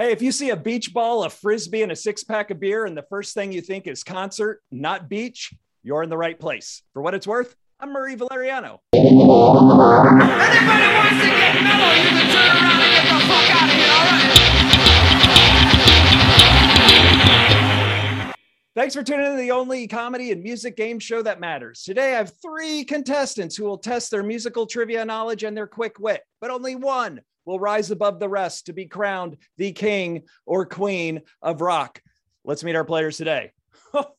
Hey, if you see a beach ball, a frisbee, and a six pack of beer, and the first thing you think is concert, not beach, you're in the right place. For what it's worth, I'm Murray Valeriano. Anybody wants to get mellow, you can turn around and get the fuck out of here, all right? Thanks for tuning in to the only comedy and music game show that matters. Today, I have three contestants who will test their musical trivia knowledge and their quick wit, but only one will rise above the rest to be crowned the king or queen of rock. Let's meet our players today.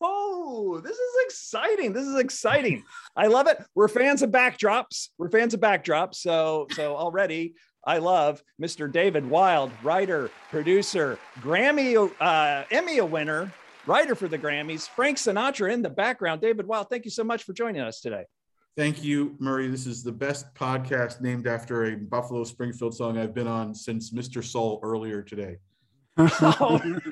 Oh, this is exciting. This is exciting. I love it. We're fans of backdrops. We're fans of backdrops. So, so already I love Mr. David Wild, writer, producer, Grammy, uh, Emmy winner, writer for the Grammys, Frank Sinatra in the background. David Wild, thank you so much for joining us today. Thank you, Murray. This is the best podcast named after a Buffalo Springfield song I've been on since Mr. Soul earlier today. Oh.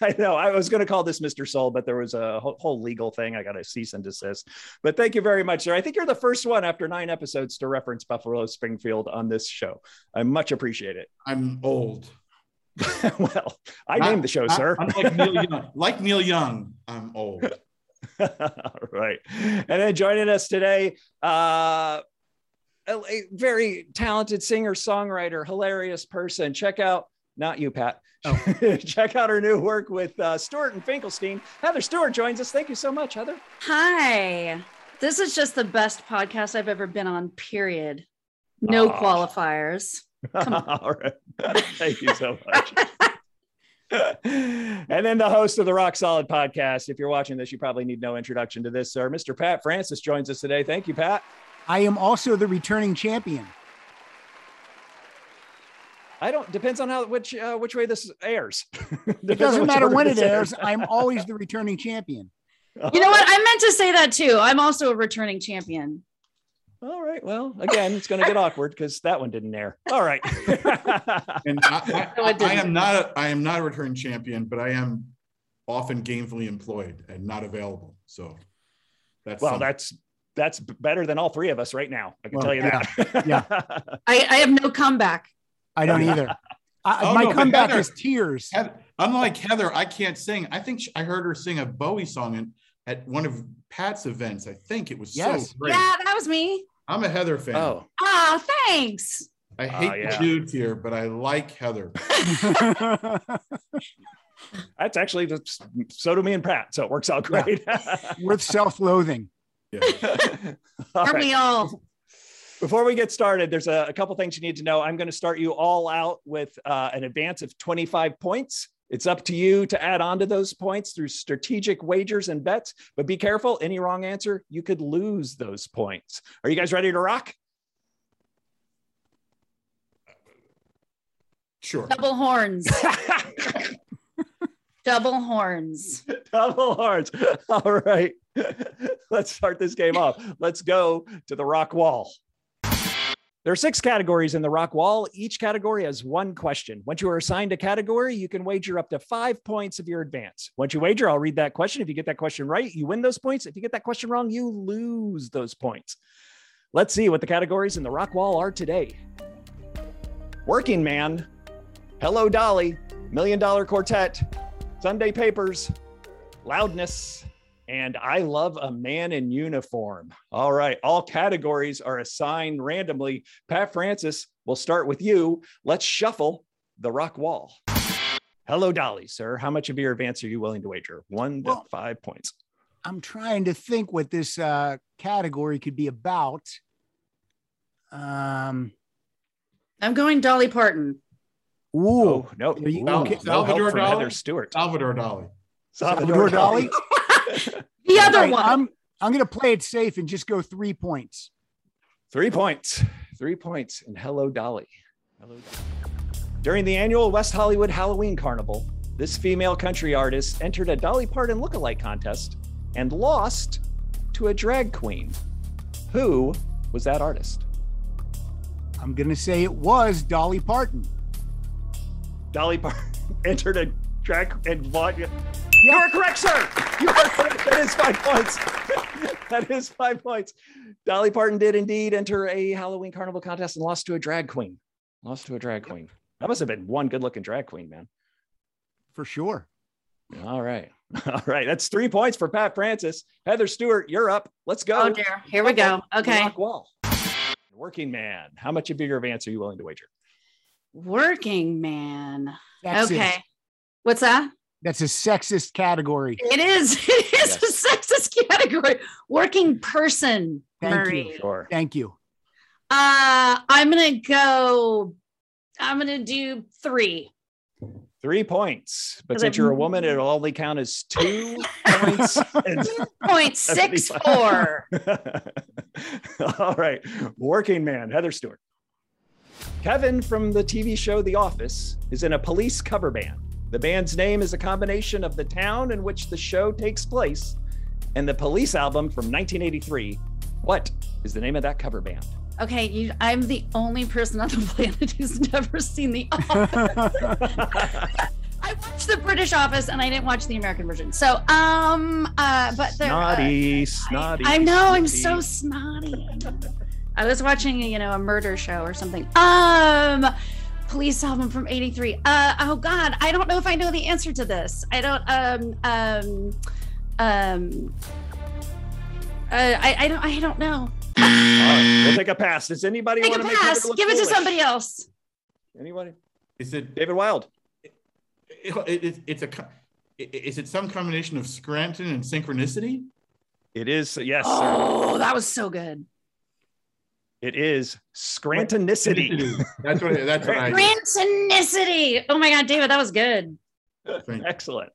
I know. I was going to call this Mr. Soul, but there was a whole, whole legal thing. I got to cease and desist. But thank you very much, sir. I think you're the first one after nine episodes to reference Buffalo Springfield on this show. I much appreciate it. I'm old. well, I named the show, sir. I'm like Neil Young. Like Neil Young, I'm old. All right. And then joining us today, uh, a, a very talented singer, songwriter, hilarious person. Check out, not you, Pat. Check out her new work with uh, Stewart and Finkelstein. Heather Stewart joins us. Thank you so much, Heather. Hi. This is just the best podcast I've ever been on, period. No Aw. qualifiers. Come on. All right. Thank you so much. and then the host of the Rock Solid podcast. If you're watching this, you probably need no introduction to this, sir. Mr. Pat Francis joins us today. Thank you, Pat. I am also the returning champion. I don't depends on how which uh, which way this airs. It doesn't matter when it airs. I'm always the returning champion. You know what? I meant to say that too. I'm also a returning champion. All right. Well, again, it's going to get awkward because that one didn't air. All right. And I, I, it I am didn't. not a, I am not a return champion, but I am often gainfully employed and not available. So that's well, something. that's that's better than all three of us right now. I can Well, tell you yeah, that. yeah. I, I have no comeback. I don't either. I, Oh, my no, comeback Heather- is tears. Heather, unlike Heather, I can't sing. I think she, I heard her sing a Bowie song in, at one of Pat's events. I think it was Yes. so great. Yeah, that was me. I'm a Heather fan. oh, Ah, thanks. I hate Oh, yeah. the dudes here, but I like Heather. that's actually just, so do me and Pat. So it works out great. With self-loathing. Yeah. All Aren't we all? Before we get started, there's a, a couple things you need to know. I'm going to start you all out with uh, an advance of 25 points. It's up to you to add on to those points through strategic wagers and bets, but be careful. Any wrong answer, you could lose those points. Are you guys ready to rock? Sure. Double horns. Double horns. Double horns. All right. Let's start this game off. Let's go to the rock wall. There are six categories in the rock wall. Each category has one question. Once you are assigned a category, you can wager up to five points of your advance. Once you wager, I'll read that question. If you get that question right, you win those points. If you get that question wrong, you lose those points. Let's see what the categories in the rock wall are today. Working Man, Hello Dolly, Million Dollar Quartet, Sunday Papers, Loudness, and I Love a Man in Uniform. All right, all categories are assigned randomly. Pat Francis, we'll start with you. Let's shuffle the rock wall. Hello, Dolly, sir. How much of your advance are you willing to wager? One to Well- five points. I'm trying to think what this uh, category could be about. Um, I'm going Dolly Parton. ooh, Oh, no. You- Ooh, okay. no help Salvador from Dali? Heather Stewart. Salvador Dali. Salvador Dali. The other Right, one. I'm I'm going to play it safe and just go three points. Three points. Three points. And hello, Dolly. Hello, Dolly. During the annual West Hollywood Halloween Carnival, this female country artist entered a Dolly Parton lookalike contest and lost to a drag queen. Who was that artist? I'm going to say it was Dolly Parton. Dolly Parton entered a drag and bought. You are correct, sir. You are correct. That is five points. that is five points. Dolly Parton did indeed enter a Halloween carnival contest and lost to a drag queen. Lost to a drag queen. That must have been one good looking drag queen, man. For sure. All right. All right. That's three points for Pat Francis. Heather Stewart, you're up. Let's go. Oh dear. Here we go. Okay. Rock wall. Working man. How much of your advance are you willing to wager? Working man. Sexist. Okay. What's that? That's a sexist category. It is. It is a sexist category. Working person. Thank you. Sure. Thank you. Uh, I'm gonna go. I'm gonna do three. Three points. But since I'm- you're a woman, it'll only count as two points. and- Point six 75. four. All right. Working man, Heather Stewart. Kevin from the TV show The Office is in a police cover band. The band's name is a combination of the town in which the show takes place and the police album from 1983. What is the name of that cover band? Okay, you, I'm the only person on the planet who's never seen the Office. I watched the British Office and I didn't watch the American version. So, um, uh, but there. snotty, I, snotty. I know I'm so snotty. snotty. I was watching, you know, a murder show or something. Um, police album from '83. Uh, oh God, I don't know if I know the answer to this. I don't. Um, um, um. Uh, I, I don't. I don't know. All right, we'll take a pass. Does anybody Take want a to make Heather pass. look Give it to somebody else. Anybody? Is it, David Wild. it, it- it's a, is it some combination of Scranton and synchronicity? It is, yes, sir. Oh, that was so good. It is Scrantonicity. That's what, that's what I. Ransonicity. Oh my God, David, that was good. Excellent.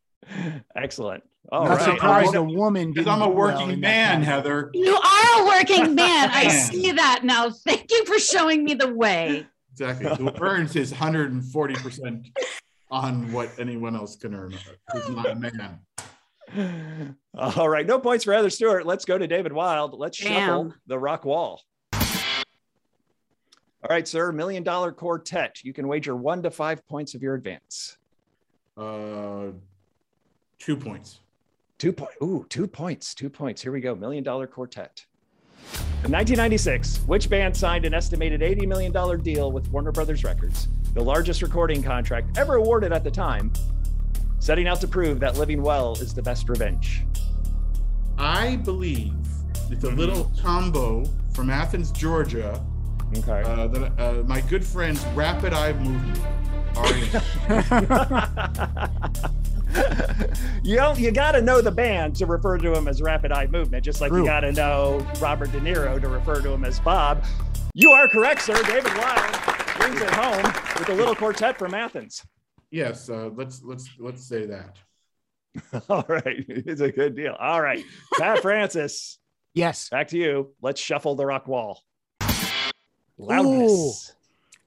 Excellent. All Not right. surprised a woman. Because I'm a do well working man. Heather. You are a working man. I see that now. Thank you for showing me the way. Exactly. Who earns his 140% on what anyone else can earn. Who's not a man. All right. No points for Heather Stewart. Let's go to David Wild. Let's shuffle the rock wall. All right, sir. Million dollar quartet. You can wager one to five points of your advance. Uh, two points. Two point. Ooh, two points. Two points. Here we go. Million dollar quartet. In 1996, which band signed an estimated $80 million deal with Warner Brothers Records, the largest recording contract ever awarded at the time, setting out to prove that living well is the best revenge? I believe it's a Mhm. little combo from Athens, Georgia. Okay. Uh, that uh, my good friends Rapid Eye Movement are in. you you got to know the band to refer to him as Rapid Eye Movement, just like you got to know Robert De Niro to refer to him as Bob. You are correct, sir. David Wild brings it home with a little quartet from Athens. yes, uh, let's let's let's say that. All right, it's a good deal. All right, Pat Francis, Yes. back to you. Let's shuffle the rock wall. Loudness.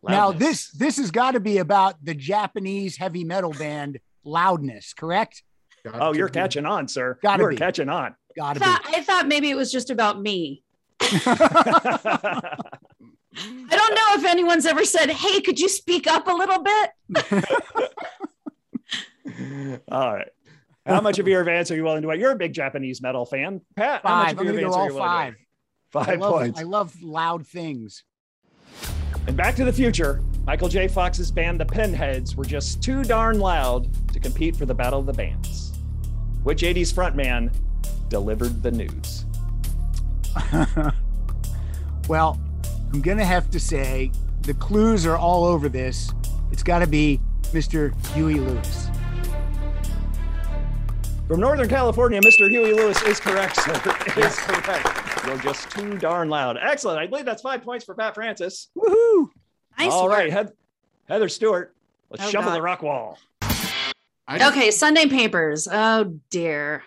Now this this has got to be about the Japanese heavy metal band Loudness, correct? Got Oh, you're be- catching on, sir. Gotta You're be. catching on. I Got to thought, I thought maybe it was just about me. I don't know if anyone's ever said, "Hey, could you speak up a little bit?" all right. How much of your advance are you willing to wait? You're a big Japanese metal fan, Pat. How much Five. of I'm your gonna go advance are you willing to five. I Five love, points. I love loud things. And Back to the Future, Michael J. Fox's band, the Pinheads, were just too darn loud to compete for the Battle of the Bands. Which 80s frontman delivered the news? well, I'm gonna have to say the clues are all over this. It's got to be Mr. Huey Lewis. From Northern California, Mr. Huey Lewis is correct, sir. Is correct. You're just too darn loud. Excellent. I believe that's five points for Pat Francis. Woohoo! Nice All work. right, Heath- Heather Stewart. Let's Oh, shuffle God. the rock wall. Okay, Sunday papers. Oh dear.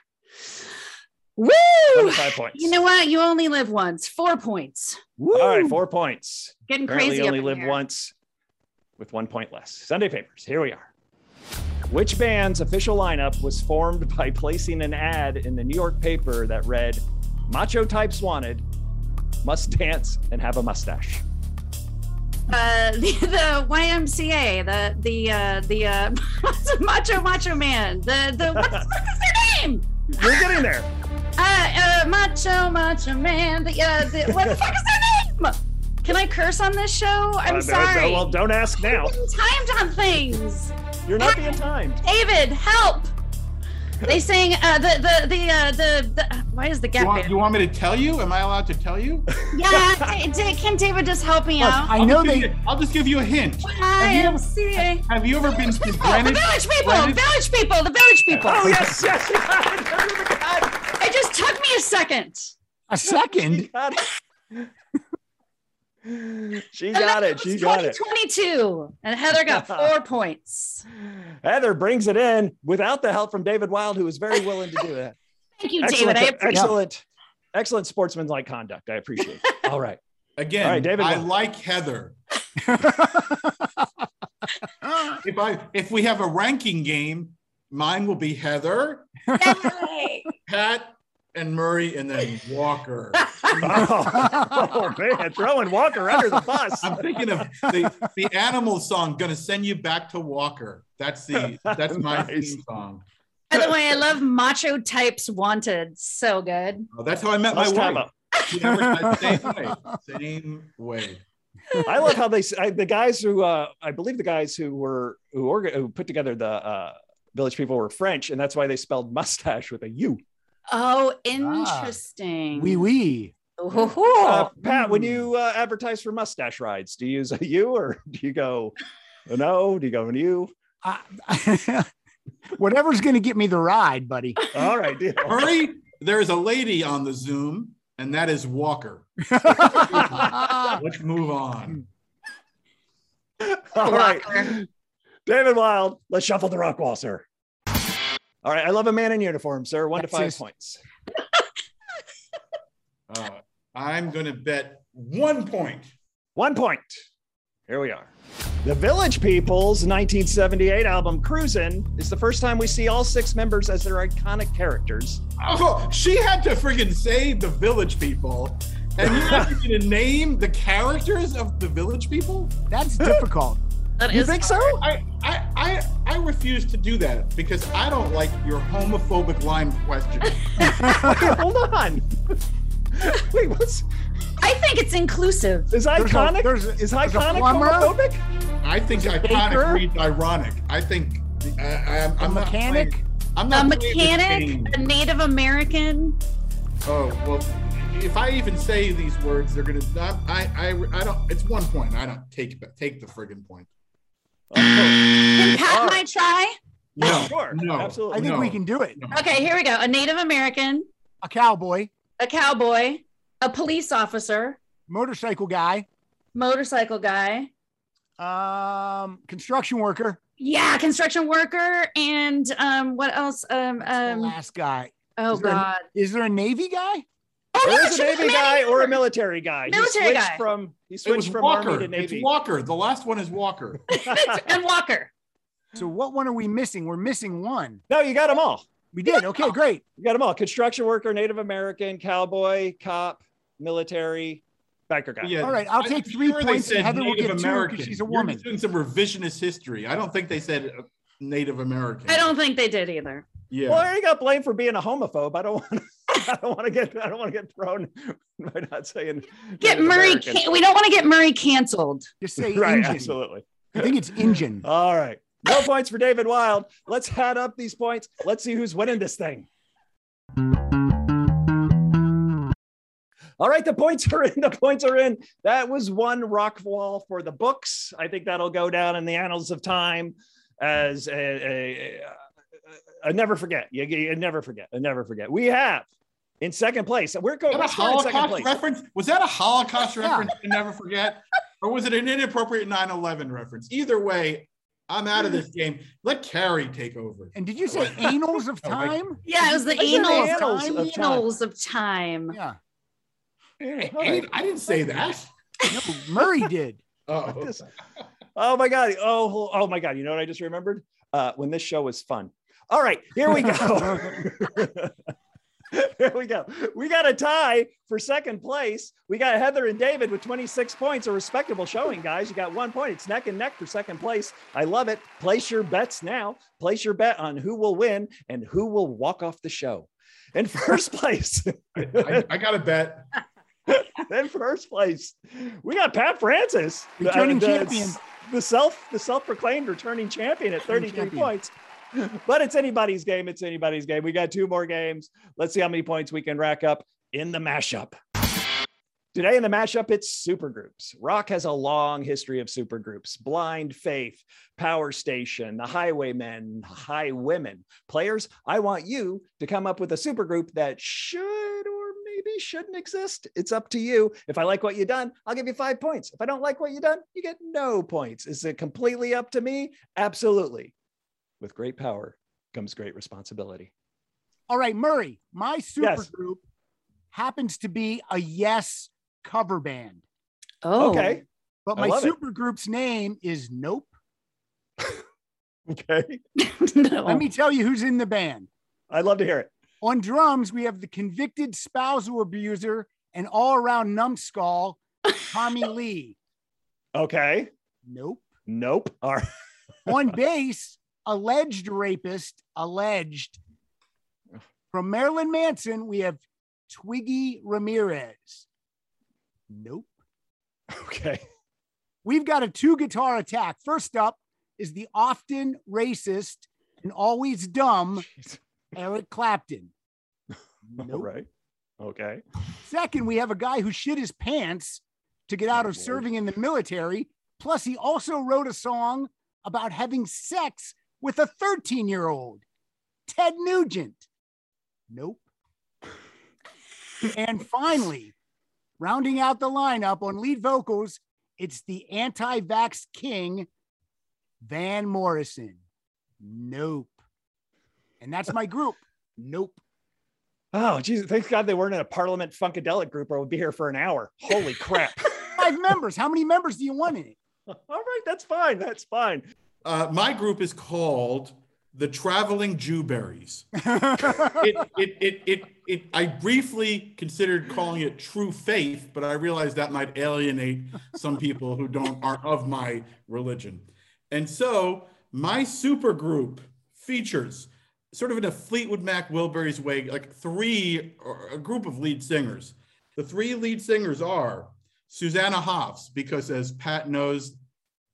Woo! 25 points. You know what? You only live once. Four points. All right, four points. Getting Apparently, crazy. you up only in live here. once with one point less. Sunday papers. Here we are. Which band's official lineup was formed by placing an ad in the New York paper that read, "Macho types wanted, must dance and have a mustache." Uh, the, the YMCA, the the uh, the uh. Macho Macho Man. The the what the fuck is their name? You're getting there. Uh, uh, Macho Macho Man. The, uh, the what the fuck is their name? Can I curse on this show? I'm Uh, sorry. Well, don't ask now. I'm timed on things. You're not being timed. David, help! They sing uh, the the the uh, the the. Why is the You gap want, you want me to tell you? Am I allowed to tell you? Yeah, Da- Da- can David just help me Look, out? I I'll know they. you- I'll just give you a hint. I you am seeing. Have you ever been to People, the village people, Greenwich- village people, the village people. Oh yes, yes, you got it. Oh, my God. It just took me a second. A second. She got it. She got it. She got it. 22, and Heather got four points. Heather brings it in without the help from David Wild, who was very willing to do that. Thank you, Excellent, David. I appreciate excellent, excellent sportsmanlike conduct. I appreciate. it. All right. Again, All right, David, I what- like Heather. If I if we have a ranking game, mine will be Heather, Pat, and Murray, and then Walker. Oh, oh, man, throwing Walker under the bus. I'm thinking of the the animal song "Gonna Send You Back to Walker." That's the that's my Nice. theme song. By the way, I love macho types wanted. So good. Oh, that's how I met Must my wife. a- She advertised the same way. Same way. I love how they I, the guys who uh, I believe the guys who were who, orga, who put together the uh, Village People were French, and that's why they spelled mustache with a U. Oh, interesting. Wee wee. Ooh. Uh, Pat, when you uh, advertise for mustache rides, do you use a U or do you go no? Do you go an U? I- Whatever's going to get me the ride, buddy. All right, deal. Murray, there is a lady on the Zoom, and that is Walker. Let's move on. All right. David Wild, let's shuffle the rock wall, sir. All right. I love a man in uniform, sir. One That's to five his- points. Uh, I'm going to bet one point. One point. Here we are. The Village People's 1978 album Cruisin' is the first time we see all six members as their iconic characters. Oh, she had to friggin' say the village people. And you want me to name the characters of the village people? That's difficult. That You is think so? I, I, I, I refuse to do that because I don't like your homophobic line question. Wait, hold on. Wait, what's I think it's inclusive. is There's a- iconic? there's a- is there's a iconic homophobic? I think Baker? iconic reads ironic. I think I, I, I'm, A I'm not mechanic. playing- I'm A not playing this mechanic, a Native American. Oh well, if I even say these words, they're gonna. I, I, I don't. It's one point. I don't take take the friggin' point. Can Pat and right. I try? No, Sure, no, absolutely. I think No. we can do it. no. Okay, here we go. A Native American, A cowboy, a cowboy, a police officer, motorcycle guy, motorcycle guy. um, construction worker. Yeah, construction worker, and um, what else? Um, That's the um. last guy. Oh is there a- God. Is there a Navy guy? Oh, There yeah, is a Navy guy or a military guy. Military he switched guy. from he switched from Walker. army to It's navy. Walker. The last one is Walker. and Walker. So what one are we missing? We're missing one. No, you got them all. We did. Okay, great. You got them all. Construction worker, Native American, cowboy, cop, military, biker guy. Yeah, All right, I'll I'm take three sure points and said Heather will Native get two 'cause American. she's a You're woman. just doing some revisionist history. I don't think they said uh, Native American. I don't think they did either. Yeah. Well, I got blamed for being a homophobe. I don't want. To, I don't want to get. I don't want to get thrown by not saying. Get Murray. Can- we don't want to get Murray canceled. Just say Right, engine. absolutely. I think it's engine. All right. No points for David Wild. Let's add up these points. Let's see who's winning this thing. All right, the points are in. The points are in. That was one rock wall for the books. I think that'll go down in the annals of time as a, a, a, a never forget. You, you never forget. A never forget. We have in second place. We're going. Was that a we're in second Holocaust place. reference? Was that a Holocaust Yeah. reference to never forget? Or was it an inappropriate 9-11 reference? Either way, I'm out of this game. Let Carrie take over. And did you say annals of Oh, time? Yeah, it was the I annals, annals of, of time. of time. Yeah. Yeah, all I, right. didn't- I didn't say that. No, Murray did. Oh, Oh my god! Oh, oh my god! You know what I just remembered? Uh, when this show was fun. All right, here we go. here we go. We got a tie for second place. We got Heather and David with 26 points, a respectable showing, guys. You got one point. It's neck and neck for second place. I love it. Place your bets now. Place your bet on who will win and who will walk off the show. In first place, I, I got a bet. in first place, we got Pat Francis, the- Returning the, champion. the self the self-proclaimed returning champion at 33 champion. points. But it's anybody's game. It's anybody's game. We got two more games. Let's see how many points we can rack up in the mashup. Today in the mashup, it's supergroups. Rock has a long history of supergroups Blind Faith, Power Station, the Highwaymen, Highwomen. Players, I want you to come up with a supergroup that should or maybe shouldn't exist. It's up to you. If I like what you've done, I'll give you five points. If I don't like what you've done, you get no points. Is it completely up to me? Absolutely. With great power comes great responsibility. All right, Murray, my super Yes. group happens to be a Yes cover band, Oh, Okay. but my love it. super group's name is Nope. Okay. no. Let me tell you who's in the band. I'd love to hear it. On drums, we have the convicted spousal abuser and all around numbskull, Tommy Lee. Okay. Nope. Nope. All right. On bass, alleged rapist, alleged. From Marilyn Manson, we have Twiggy Ramirez. Nope. Okay. We've got a two guitar attack. First up is the often racist and always dumb Eric Clapton. All Nope. right. Okay. Second, we have a guy who shit his pants to get out Oh, of Lord. serving in the military. Plus, he also wrote a song about having sex with a 13 year old, Ted Nugent. Nope. and finally, rounding out the lineup on lead vocals, it's the anti vax king, Van Morrison. Nope. And that's my group. Nope. Oh, Jesus. Thank God they weren't in a Parliament Funkadelic group or we'd be here for an hour. Holy crap. Five members. How many members do you want in it? All right. That's fine. That's fine. Uh, my group is called the Traveling Jewberries. it, it, it, it, it, I briefly considered calling it True Faith, but I realized that might alienate some people who don't aren't of my religion. And so my super group features sort of in a Fleetwood Mac Wilburys way, like three or a group of lead singers. The three lead singers are Susanna Hoffs, because as Pat knows,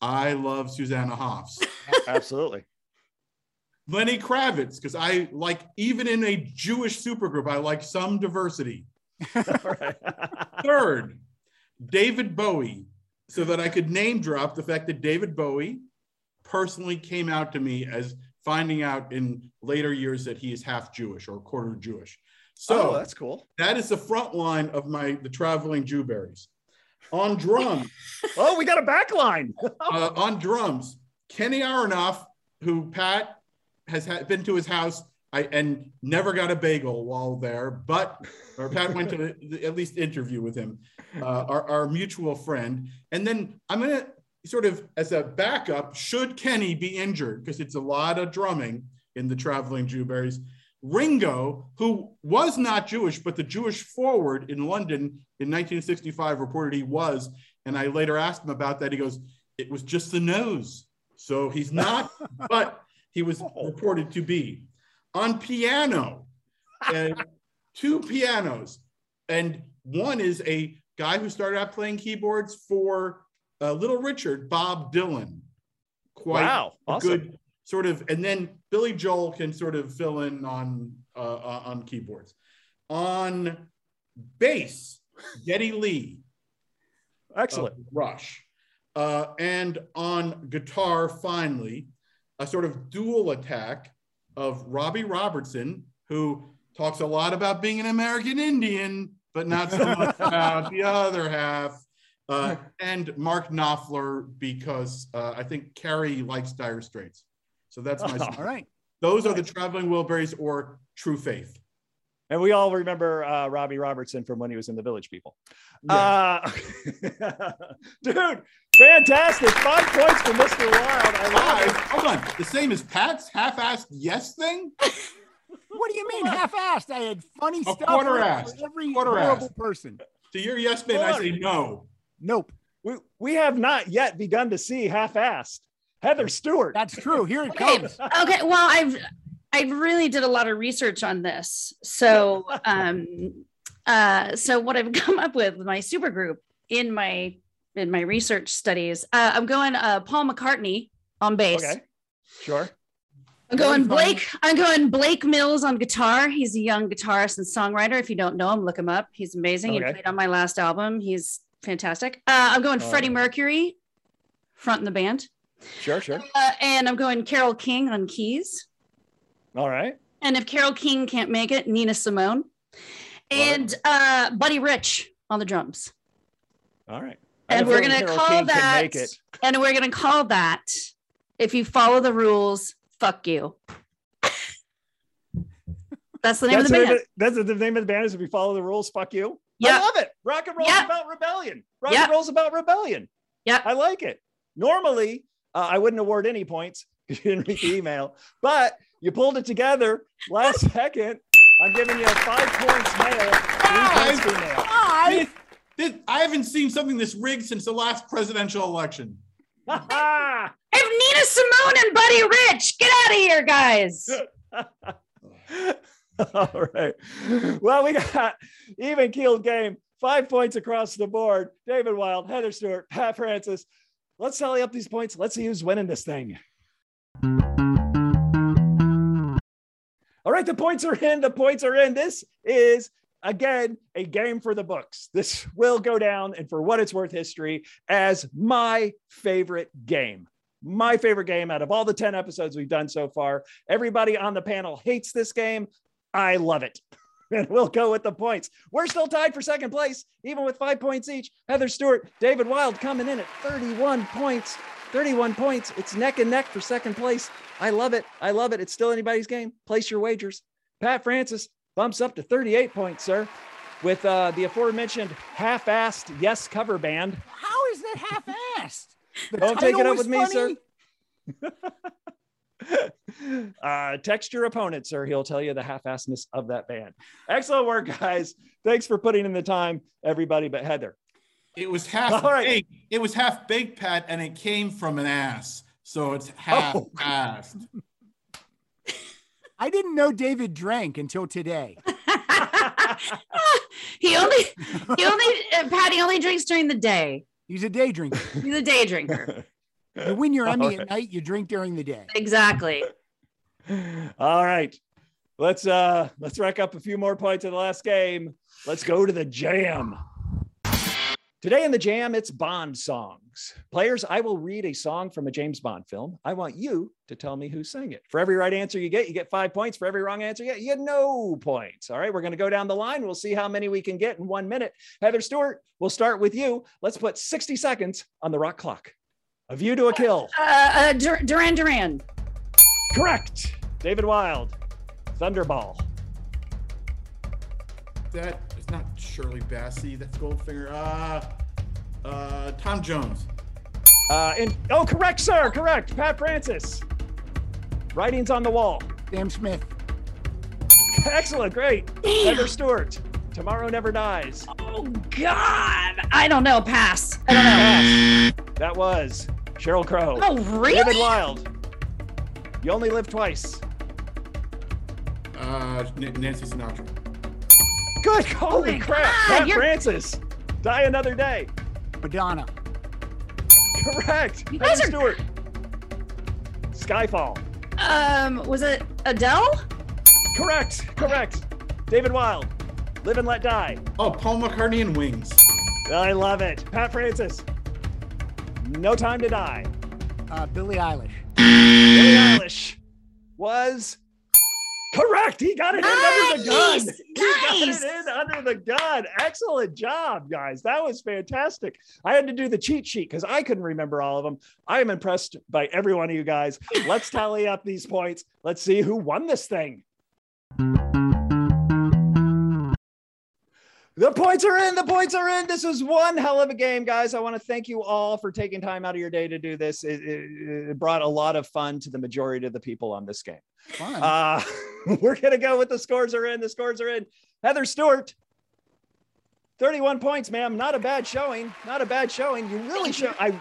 I love Susanna Hoffs. Absolutely. Lenny Kravitz, because I like, even in a Jewish supergroup, I like some diversity. Third, David Bowie, so that I could name drop the fact that David Bowie personally came out to me as finding out in later years that he is half Jewish or quarter Jewish. So oh, that's cool. that is the front line of my the traveling Jewberries. On drums, Oh, we got a back line. uh, on drums, Kenny Aronoff, who Pat has ha- been to his house I, and never got a bagel while there, but or Pat went to the, at least interview with him, uh, our, our mutual friend. And then I'm gonna sort of as a backup, should Kenny be injured, because it's a lot of drumming in the traveling Jewberries. Ringo, who was not Jewish, but the Jewish forward in London in 1965 reported he was. And I later asked him about that. He goes, it was just the nose. So he's not, but he was reported to be. On piano, uh, two pianos. And one is a guy who started out playing keyboards for uh, Little Richard, Bob Dylan. Quite wow. a Awesome. good sort of, and then Billy Joel can sort of fill in on uh, on keyboards. On bass, Geddy Lee, Excellent. Rush. Uh, and on guitar, finally, a sort of dual attack of Robbie Robertson, who talks a lot about being an American Indian, but not so much about the other half. Uh, and Mark Knopfler, because uh, I think Carrie likes Dire Straits. So that's my. Oh. All right. Those are the traveling Wilburys or True Faith. And we all remember uh, Robbie Robertson from when he was in the Village People. Yeah. Uh, dude, fantastic. Five points for Mr. Wild. I love Five. it. Hold on. The same as Pat's half-assed yes thing. What do you mean half-assed? I had funny A stuff quarter-assed. for every Quarter-assed. horrible person. To your yes man, I say no. Nope. We, we have not yet begun to see half-assed. Heather Stewart. That's true. Here it Okay. comes. okay well i've i really did a lot of research on this so um Uh, so what I've come up with my super group in my in my research studies, uh, I'm going uh, Paul McCartney on bass. Okay. Sure. I'm going Blake. I'm going Blake Mills on guitar. He's a young guitarist and songwriter. If you don't know him, look him up. He's amazing. Okay. He played on my last album. He's fantastic. Uh, I'm going All Freddie. Mercury, front in the band, Sure. Sure. uh, and I'm going Carole King on keys. All right. And if Carole King can't make it, Nina Simone, and uh, Buddy Rich on the drums. All right. And we're gonna Carole call King that. And we're gonna call that. If you follow the rules, fuck you. That's the name That's, of the the band. of- that's the name of the band is if you follow the rules, fuck you. I love it. Rock and roll is about rebellion. Rock Yeah. and roll's about rebellion. Yeah. I like it. Normally, uh, I wouldn't award any points because you didn't read the email, but you pulled it together last second. I'm giving you a five points male, three points Five? female. Five. This- I haven't seen something this rigged since the last presidential election. Ha I have Nina Simone and Buddy Rich. Get out of here, guys. All right. Well, we got even keeled game. Five points across the board. David Wild, Heather Stewart, Pat Francis. Let's tally up these points. Let's see who's winning this thing. All right, the points are in. The points are in. This is again a game for the books. This will go down, and for what it's worth, history as my favorite game. My favorite game out of all the 10 episodes we've done so far. Everybody on the panel hates this game. I love it. And we'll go with the points. We're still tied for second place, even with five points each. Heather Stewart, David Wild coming in at 31 points. 31 points. It's neck and neck for second place. I love it. I love it. It's still anybody's game. Place your wagers. Pat Francis bumps up to 38 points, sir, with uh, the aforementioned half-assed Yes cover band. How is that half-assed? Don't take it up with me, sir. funny. uh, text your opponent, sir. He'll tell you the half-assedness of that band. Excellent work, guys. Thanks for putting in the time, everybody. But Heather, It was half All right. baked. It was half baked, Pat, and it came from an ass. So it's half Oh. assed. I didn't know David drank until today. he only, he only, uh, Patty only drinks during the day. He's a day drinker. He's a day drinker. You win your All Emmy right. at night, you drink during the day. exactly. All right. Let's uh let's rack up a few more points in the last game. Let's go to the jam. Today in the jam, it's Bond songs. Players, I will read a song from a James Bond film. I want you to tell me who sang it. For every right answer you get, you get five points. For every wrong answer you get, you get no points. All right, we're going to go down the line. We'll see how many we can get in one minute. Heather Stewart, we'll start with you. Let's put 60 seconds on the rock clock. A view to a kill. Uh, uh, Dur- Duran Duran. Correct. David Wild, Thunderball. That is not Shirley Bassey. That's Goldfinger. Uh, uh, Tom Jones. Uh, and oh, correct, sir. Correct. Pat Francis. Writings on the wall. Sam Smith. Excellent. Great. Heather Stewart. Tomorrow never dies. Oh God, I don't know. Pass. I don't know. Pass. That was Sheryl Crow. Oh David? Wild. You only live twice. Uh, N- Nancy Sinatra. Good. Holy my crap. God, Pat Francis. Die another day. Madonna. Correct. You Heather guys are- Stewart. Skyfall. Um, was it Adele? Correct. Correct. David Wild. Live and let die. Oh, Paul McCartney and Wings. I love it. Pat Francis. No time to die. Uh, Billie Eilish. Billie Eilish was correct. He got it in under the gun. Nice, He nice. got it in under the gun. Excellent job, guys. That was fantastic. I had to do the cheat sheet because I couldn't remember all of them. I am impressed by every one of you guys. Let's tally up these points. Let's see who won this thing. The points are in. The points are in. This was one hell of a game, guys. I want to thank you all for taking time out of your day to do this. It, it- it brought a lot of fun to the majority of the people on this game. Fun. Uh, we're going to go with the scores are in. The scores are in. Heather Stewart, 31 points, ma'am. Not a bad showing. Not a bad showing. You really show. I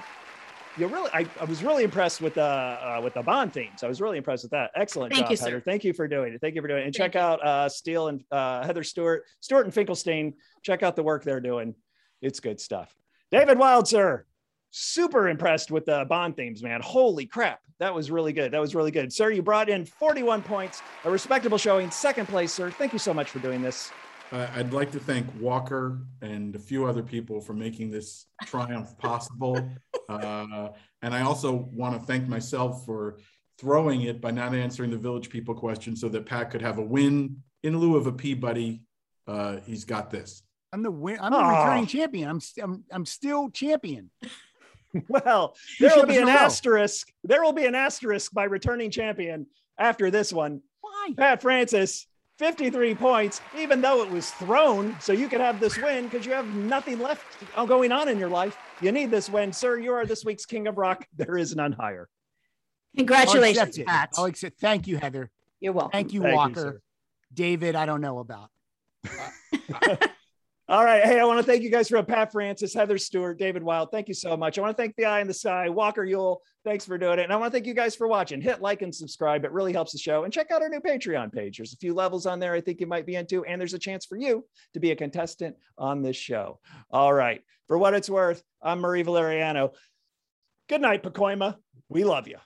you really, I, I was really impressed with the uh, with the Bond themes. I was really impressed with that. Excellent Thank job, you, sir. Heather. Thank you for doing it. Thank you for doing it. And Thank check out uh, Steele and uh, Heather Stewart, Stewart and Finkelstein. Check out the work they're doing. It's good stuff. David Wild, sir. Super impressed with the Bond themes, man. Holy crap. That was really good. That was really good. Sir, you brought in 41 points, a respectable showing. Second place, sir. Thank you so much for doing this. I'd like to thank Walker and a few other people for making this triumph possible. Uh, and I also want to thank myself for throwing it by not answering the village people question so that Pat could have a win in lieu of a Peabody. Uh, he's got this. I'm the win- I'm the Aw. returning champion. I'm, st- I'm I'm still champion. Well, there will be an a asterisk. There will be an asterisk by returning champion after this one. Why? Pat Francis, 53 points, even though it was thrown. So you could have this win because you have nothing left uh, going on in your life. You need this win. Sir, you are this week's King of Rock. There is none higher. I'll Congratulations, accept. Pat. I'll accept. Thank you, Heather. You're welcome. Thank you, Thank Walker. sir. David, I don't know about. All right. Hey, I want to thank you guys for uh, Pat Francis, Heather Stewart, David Wild. Thank you so much. I want to thank the Eye in the Sky, Walker Yule. Thanks for doing it. And I want to thank you guys for watching. Hit like and subscribe. It really helps the show. And check out our new Patreon page. There's a few levels on there I think you might be into. And there's a chance for you to be a contestant on this show. All right. For what it's worth, I'm Murray Valeriano. Good night, Pacoima. We love you.